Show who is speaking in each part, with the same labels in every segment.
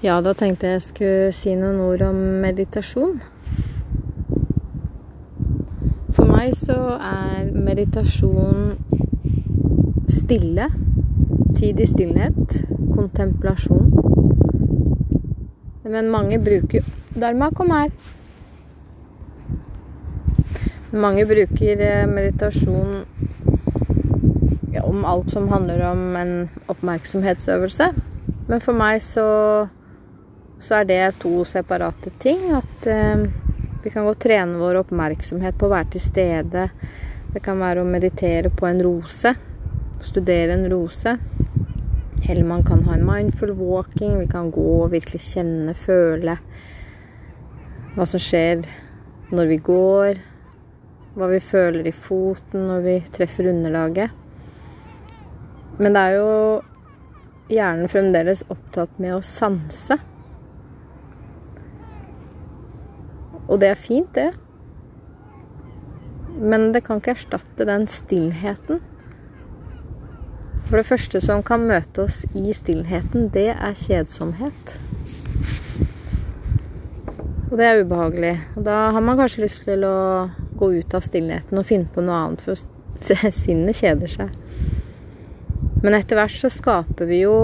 Speaker 1: Ja, da tenkte jeg jeg skulle si noen ord om meditasjon. For meg så er meditasjon stille. Tid i stillhet. Kontemplasjon. Men mange bruker Dharma, kom her. Mange bruker eh, meditasjon ja, om alt som handler om en oppmerksomhetsøvelse. Men for meg så så er det to separate ting. At eh, vi kan godt trene vår oppmerksomhet på å være til stede. Det kan være å meditere på en rose. Studere en rose. Eller man kan ha en mindful walking. Vi kan gå og virkelig kjenne, føle hva som skjer når vi går. Hva vi føler i foten når vi treffer underlaget. Men det er jo hjernen fremdeles opptatt med å sanse. Og det er fint, det. Men det kan ikke erstatte den stillheten. For det første som kan møte oss i stillheten, det er kjedsomhet. Og det er ubehagelig. Og da har man kanskje lyst til å gå ut av stillheten og finne på noe annet, for sinnet kjeder seg. Men etter hvert så skaper vi jo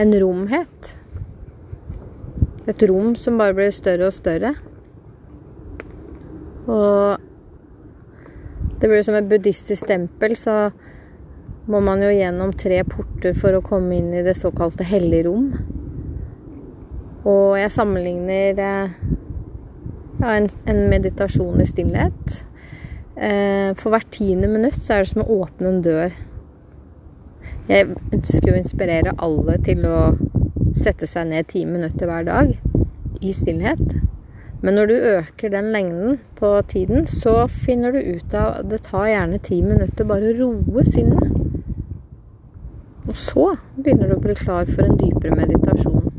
Speaker 1: en romhet. Et rom som bare blir større og større. Og det blir som et buddhistisk stempel, så må man jo gjennom tre porter for å komme inn i det såkalte hellige rom. Og jeg sammenligner eh, ja, en, en, meditasjon i stillhet. Eh, for hvert tiende minutt så er det som å åpne en dør. Jeg ønsker å inspirere alle til å sette seg ned ti minutter hver dag i stillhet. Men når du øker den lengden på tiden, så finner du ut av det tar gjerne ti minutter bare å roe sinnet. Og så begynner du å bli klar for en dypere meditasjon.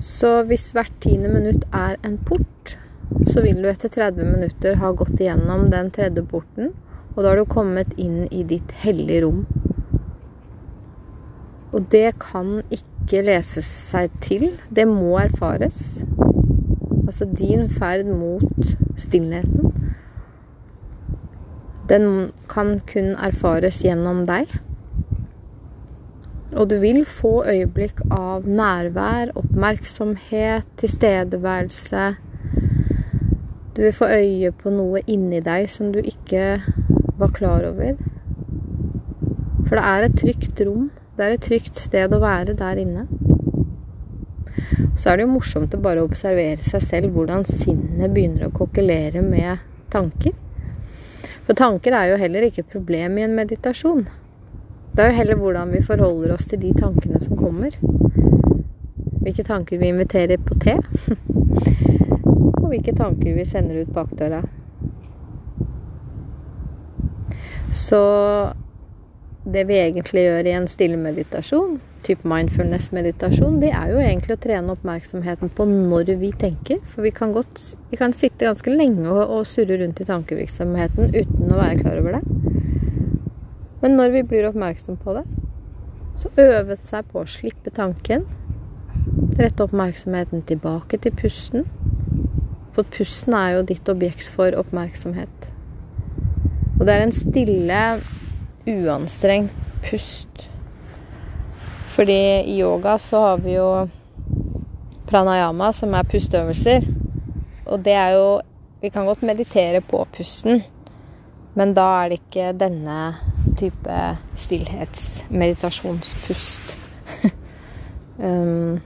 Speaker 1: Så hvis hvert tiende minutt er en port, så vil du etter 30 minutter ha gått igjennom den tredje porten, og da har du kommet inn i ditt hellige rom. Og det kan ikke leses seg til. Det må erfares. Altså din ferd mot stillheten. Den kan kun erfares gjennom deg. Og du vil få øyeblikk av nærvær, oppmerksomhet, tilstedeværelse. Du vil få øye på noe inni deg som du ikke var klar over. For det er et trygt rom det er et trygt sted å være der inne. Så er det jo morsomt å bare observere seg selv, hvordan sinnet begynner å kokkelere med tanker. For tanker er jo heller ikke et problem i en meditasjon. Det er jo heller hvordan vi forholder oss til de tankene som kommer. Hvilke tanker vi inviterer på te. Og hvilke tanker vi sender ut bakdøra. Så det vi egentlig gjør i en stille meditasjon, type mindfulness-meditasjon, det er jo egentlig å trene oppmerksomheten på når vi tenker. For vi kan, godt, vi kan sitte ganske lenge og, og surre rundt i tankevirksomheten uten å være klar over det. Men når vi blir oppmerksom på det, så øve seg på å slippe tanken. Rette oppmerksomheten tilbake til pusten. For pusten er jo ditt objekt for oppmerksomhet. Og det er en stille uanstrengt pust. Fordi i yoga så har vi jo pranayama, som er pusteøvelser. Og det er jo Vi kan godt meditere på pusten, men da er det ikke denne type stillhetsmeditasjonspust. um,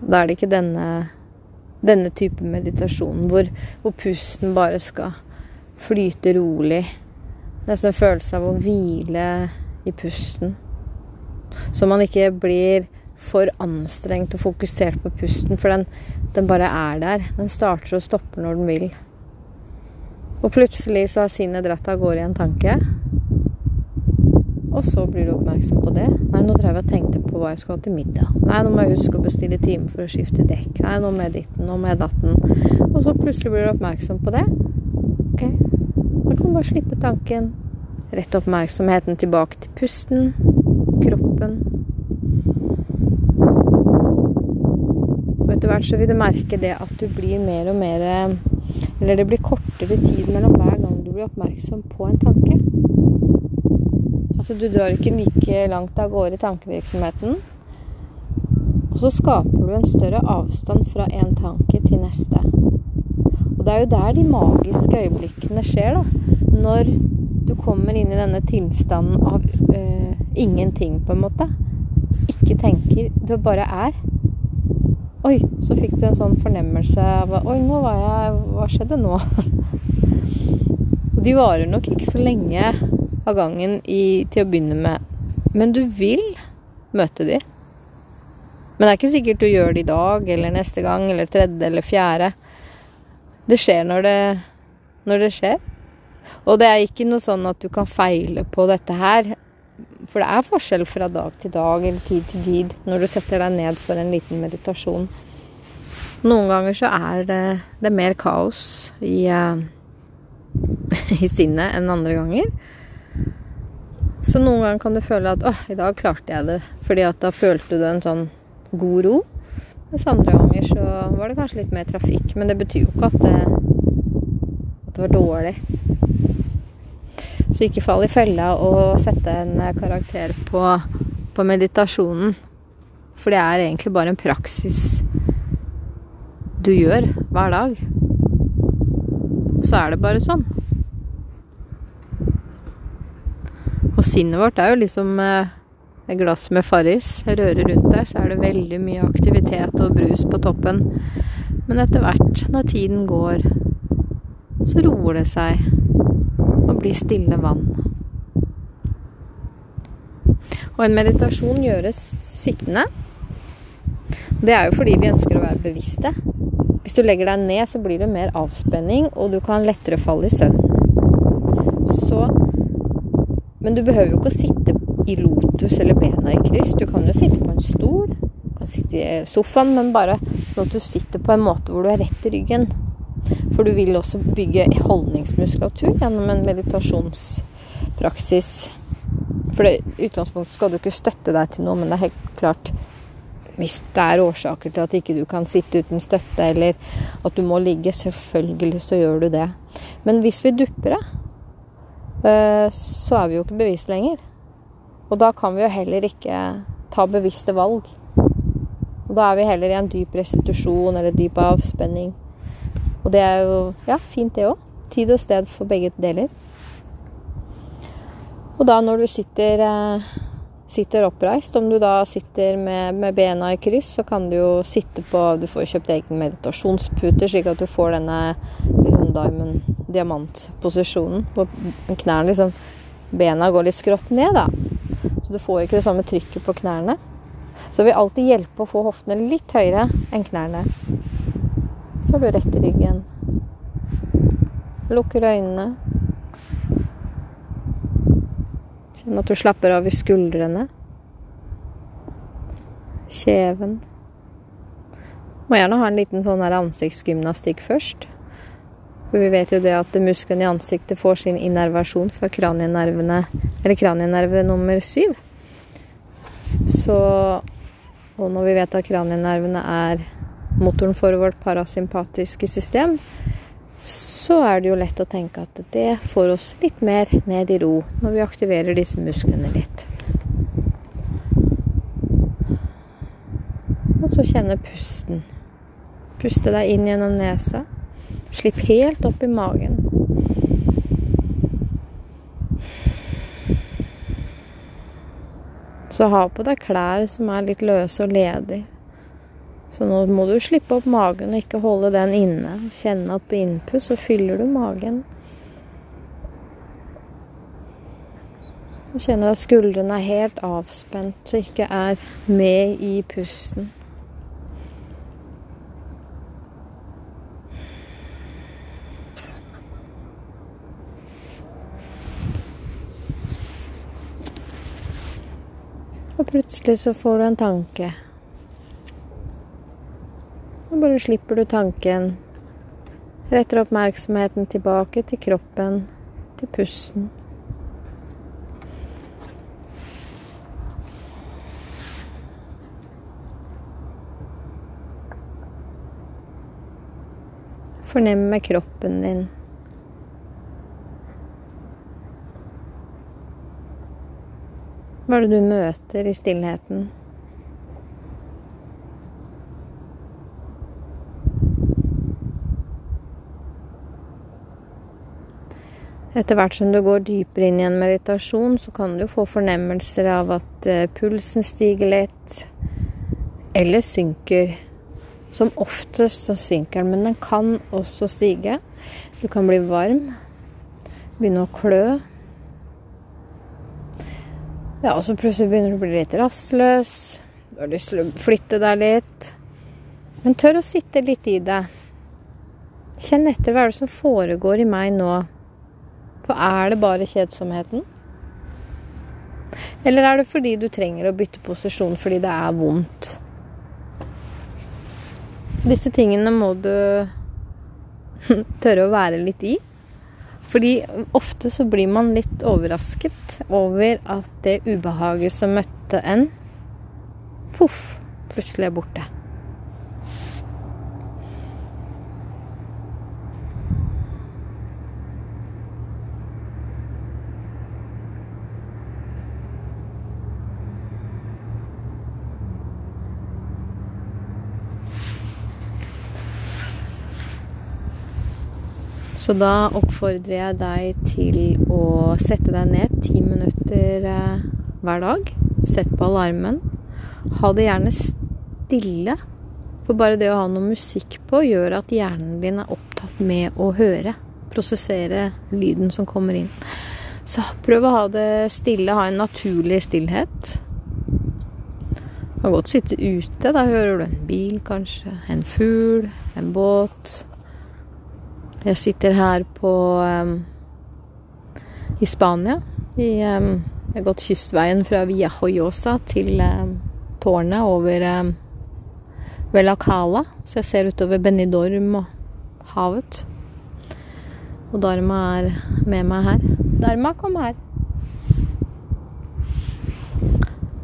Speaker 1: da er det ikke denne, denne type meditasjon hvor, hvor pusten bare skal flyte rolig. Nesten en følelse av å hvile i pusten. Så man ikke blir for anstrengt og fokusert på pusten, for den, den bare er der. Den starter og stopper når den vil. Og plutselig så har sinnet dratt av gårde i en tanke. Og så blir du oppmerksom på det. Nei, nå drev jeg og tenkte på hva jeg skal ha til middag. Nei, nå må jeg huske å bestille time for å skifte dekk. Nei, nå må jeg ditten, nå må jeg datten. Og så plutselig blir du oppmerksom på det. Ok, da kan bare slippe tanken. Rette oppmerksomheten tilbake til pusten, kroppen. Og etter hvert så vil du merke det at du blir mer og mer Eller det blir kortere tid mellom hver gang du blir oppmerksom på en tanke. Altså du drar ikke like langt av gårde i tankevirksomheten. Og så skaper du en større avstand fra en tanke til neste. Det er jo der de magiske øyeblikkene skjer, da. Når du kommer inn i denne tilstanden av øh, ingenting, på en måte. Ikke tenker, du bare er. Oi, så fikk du en sånn fornemmelse av Oi, nå var jeg Hva skjedde nå? Og de varer nok ikke så lenge av gangen i, til å begynne med. Men du vil møte de. Men det er ikke sikkert du gjør det i dag eller neste gang eller tredje eller fjerde. Det skjer når det, når det skjer. Og det er ikke noe sånn at du kan feile på dette her. For det er forskjell fra dag til dag eller tid til tid når du setter deg ned for en liten meditasjon. Noen ganger så er det, det er mer kaos i, uh, i sinnet enn andre ganger. Så noen ganger kan du føle at 'Å, i dag klarte jeg det', fordi at da følte du en sånn god ro. Mens andre ganger så var det kanskje litt mer trafikk. Men det betyr jo ikke at det, at det var dårlig. Så ikke fall i fella og sette en karakter på, på meditasjonen. For det er egentlig bare en praksis du gjør hver dag. Så er det bare sånn. Og sinnet vårt er jo liksom eh, glass med Farris. Rører rundt der, så er det veldig mye aktivitet og brus på toppen. Men etter hvert, når tiden går, så roer det seg og blir stille vann. Og en meditasjon gjøres sittende. Det er jo fordi vi ønsker å være bevisste. Hvis du legger deg ned, så blir det mer avspenning, og du kan lettere falle i søvn. Så Men du behøver jo ikke å sitte i lotus eller bena i kryss. Du kan jo sitte på en stol. Du kan sitte i sofaen, men bare sånn at du sitter på en måte hvor du er rett i ryggen. For du vil også bygge holdningsmuskulatur gjennom en meditasjonspraksis. For i utgangspunktet skal du ikke støtte deg til noe, men det er helt klart hvis det er årsaker til at ikke du kan sitte uten støtte, eller at du må ligge, selvfølgelig så gjør du det. Men hvis vi dupper det, eh, så er vi jo ikke bevisst lenger. Og da kan vi jo heller ikke ta bevisste valg. Og da er vi heller i en dyp restitusjon eller dyp avspenning. Og det er jo ja, fint, det òg. Tid og sted for begge deler. Og da når du sitter, eh, sitter oppreist, om du da sitter med, med, bena i kryss, så kan du jo sitte på Du får kjøpt egen meditasjonspute, slik at du får denne liksom diamantposisjonen. Hvor knærne liksom Bena går litt skrått ned, da. Så du får ikke det samme trykket på knærne. Så det vil alltid hjelpe å få hoftene litt høyere enn knærne. Så har du rett i ryggen. Lukker øynene. Kjenn at du slapper av i skuldrene. Kjeven. Må gjerne ha en liten sånn ansiktsgymnastikk først. For vi vet jo det at musklene i ansiktet får sin innervasjon fra kranienervene, eller kranienerve nummer syv. Så Og når vi vet at kranienervene er motoren for vårt parasympatiske system, så er det jo lett å tenke at det får oss litt mer ned i ro når vi aktiverer disse musklene litt. Og så kjenne pusten. Puste deg inn gjennom nesa. Slipp helt opp i magen. Så ha på deg klær som er litt løse og ledige. Så nå må du slippe opp magen og ikke holde den inne. Kjenne at på innpust så fyller du magen. Du kjenner at skuldrene er helt avspent, så ikke er med i pusten. plutselig så får du en tanke. Og bare slipper du tanken. Retter oppmerksomheten tilbake til kroppen, til pusten. Fornemme kroppen din. Hva er det du møter i stillheten? Etter hvert som du går dypere inn i en meditasjon, så kan du få fornemmelser av at eh, pulsen stiger litt, eller synker. Som oftest så synker den, men den kan også stige. Du kan bli varm, begynne å klø. Ja, og så plutselig begynner du å bli litt rastløs. Du har lyst til å flytte deg litt. Men tør å sitte litt i det. Kjenn etter hva er det som foregår i meg nå. For er det bare kjedsomheten? Eller er det fordi du trenger å bytte posisjon fordi det er vondt? Disse tingene må du tørre å være litt i. Fordi ofte så blir man litt overrasket over at det ubehaget som møtte en, poff, plutselig er borte. Så da oppfordrer jeg deg til å sette deg ned ti minutter eh, hver dag. Sett på alarmen. Ha det gjerne stille. For bare det å ha noe musikk på gjør at hjernen din er opptatt med å høre. Prosessere lyden som kommer inn. Så prøv å ha det stille. Ha en naturlig stillhet. Du kan godt sitte ute. Da hører du en bil, kanskje. En fugl. En båt. Jeg sitter her på um, i Spania. I, um, jeg har gått kystveien fra Via Hoyosa til um, tårnet over um, Velacala. Så jeg ser utover Benidorm og havet. Og Dharma er med meg her. Dharma, kom her.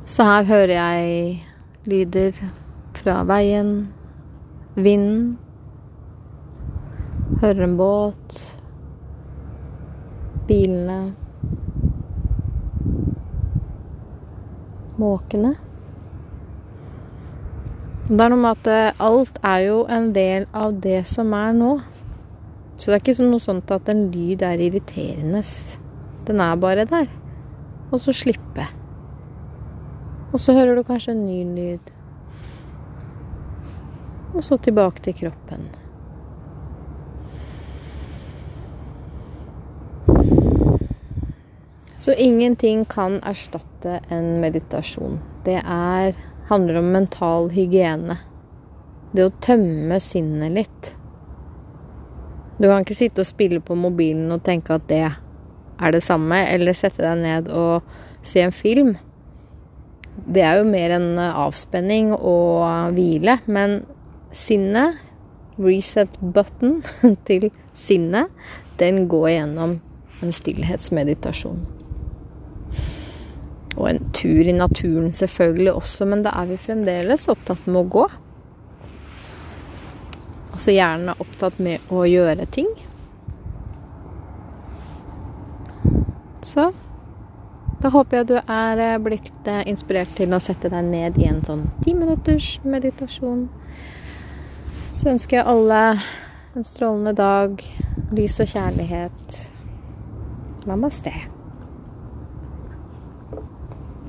Speaker 1: Så her hører jeg lyder fra veien, vinden Hører en båt. Bilene. Måkene. Det er noe med at eh, alt er jo en del av det som er nå. Så det er ikke noe sånt at en lyd er irriterende. Den er bare der. Og så slippe. Og så hører du kanskje en ny lyd. Og så tilbake til kroppen. Så ingenting kan erstatte en meditasjon. Det er, handler om mental hygiene. Det å tømme sinnet litt. Du kan ikke sitte og spille på mobilen og tenke at det er det samme, eller sette deg ned og se en film. Det er jo mer en avspenning og hvile. Men sinnet, reset button til sinnet, den går gjennom en stillhetsmeditasjon. Og en tur i naturen selvfølgelig også, men da er vi fremdeles opptatt med å gå. Altså hjernen er opptatt med å gjøre ting. Så da håper jeg du er eh, blitt eh, inspirert til å sette deg ned i en sånn ti minutters meditasjon. Så ønsker jeg alle en strålende dag, lys og kjærlighet. Namaste.